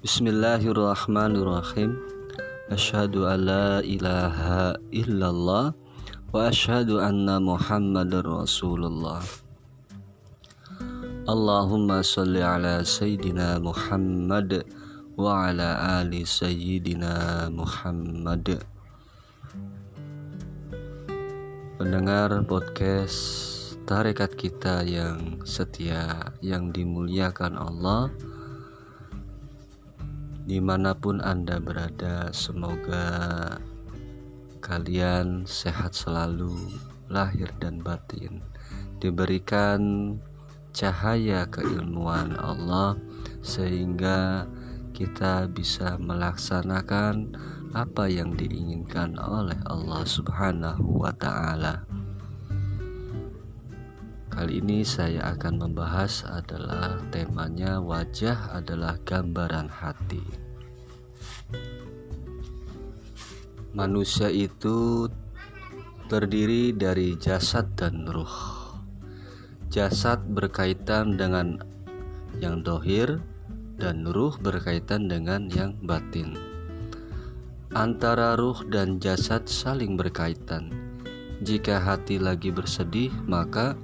Bismillahirrahmanirrahim. Asyhadu an la ilaha illallah Wa asyhadu anna muhammadar rasulullah. Allahumma salli ala Sayyidina Muhammad Wa ala ali Sayyidina Muhammad. Pendengar podcast tarekat kita yang setia, yang dimuliakan Allah, di mana pun Anda berada, semoga kalian sehat selalu, lahir dan batin, diberikan cahaya keilmuan Allah, sehingga kita bisa melaksanakan apa yang diinginkan oleh Allah Subhanahu wa Ta'ala. Kali ini saya akan membahas adalah temanya wajah adalah gambaran hati. Manusia itu terdiri dari jasad dan ruh. Jasad berkaitan dengan yang dohir dan ruh berkaitan dengan yang batin. Antara ruh dan jasad saling berkaitan. Jika hati lagi bersedih, maka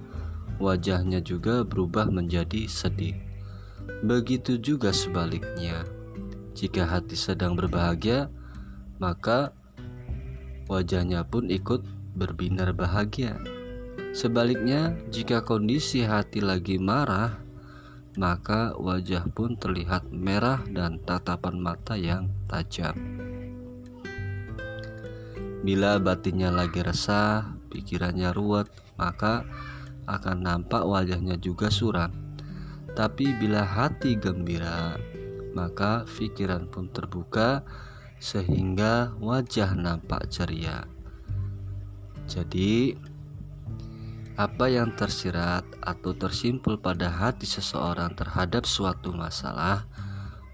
wajahnya juga berubah menjadi sedih. Begitu juga sebaliknya, jika hati sedang berbahagia, maka wajahnya pun ikut berbinar bahagia. Sebaliknya, jika kondisi hati lagi marah, maka wajah pun terlihat merah dan tatapan mata yang tajam. Bila batinnya lagi resah, pikirannya ruwet, maka akan nampak wajahnya juga suram. Tapi bila hati gembira, maka pikiran pun terbuka sehingga wajah nampak ceria. Jadi, apa yang tersirat atau tersimpul pada hati seseorang terhadap suatu masalah,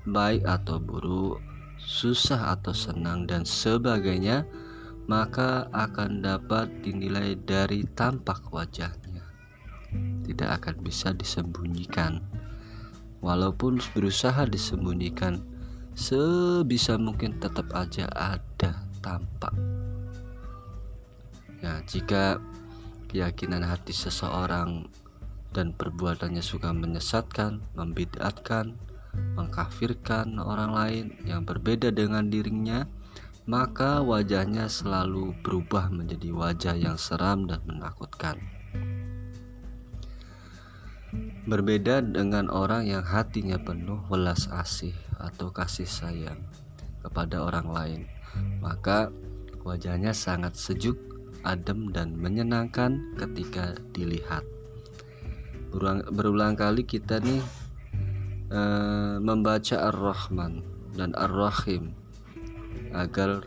baik atau buruk, susah atau senang, dan sebagainya, maka akan dapat dinilai dari tampak wajahnya tidak akan bisa disembunyikan. Walaupun berusaha disembunyikan, sebisa mungkin tetap aja ada tampak. Ya, jika keyakinan hati seseorang dan perbuatannya suka menyesatkan, membidatkan, mengkafirkan orang lain yang berbeda dengan dirinya, maka wajahnya selalu berubah menjadi wajah yang seram dan menakutkan. Berbeda dengan orang yang hatinya penuh welas asih atau kasih sayang kepada orang lain, maka wajahnya sangat sejuk, adem, dan menyenangkan ketika dilihat. Berulang, berulang kali kita nih e, membaca Ar-Rahman dan Ar-Rahim agar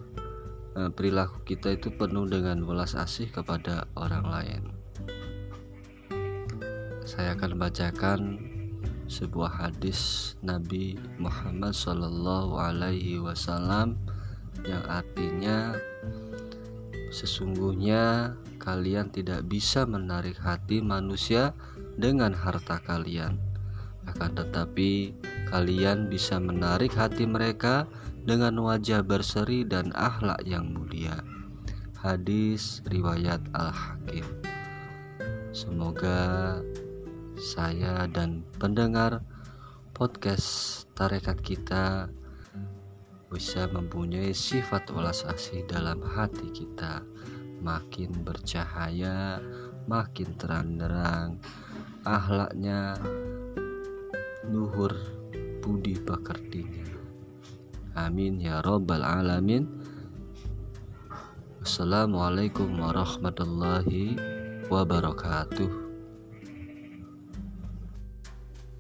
e, perilaku kita itu penuh dengan welas asih kepada orang lain saya akan bacakan sebuah hadis Nabi Muhammad Shallallahu Alaihi Wasallam yang artinya sesungguhnya kalian tidak bisa menarik hati manusia dengan harta kalian. Akan tetapi kalian bisa menarik hati mereka dengan wajah berseri dan akhlak yang mulia. Hadis riwayat Al-Hakim. Semoga saya dan pendengar podcast tarekat kita bisa mempunyai sifat welas asih dalam hati kita. Makin bercahaya makin terang-terang ahlaknya luhur budi pekertinya. Amin ya robbal alamin. Assalamualaikum warahmatullahi wabarakatuh